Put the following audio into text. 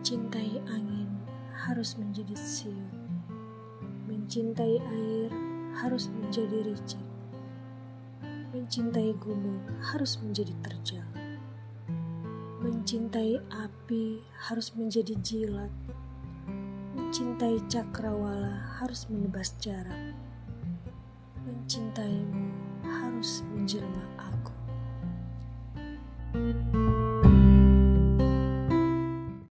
Mencintai angin harus menjadi siut. Mencintai air harus menjadi ricik. Mencintai gunung harus menjadi terjal. Mencintai api harus menjadi jilat. Mencintai cakrawala harus menebas jarak. Mencintai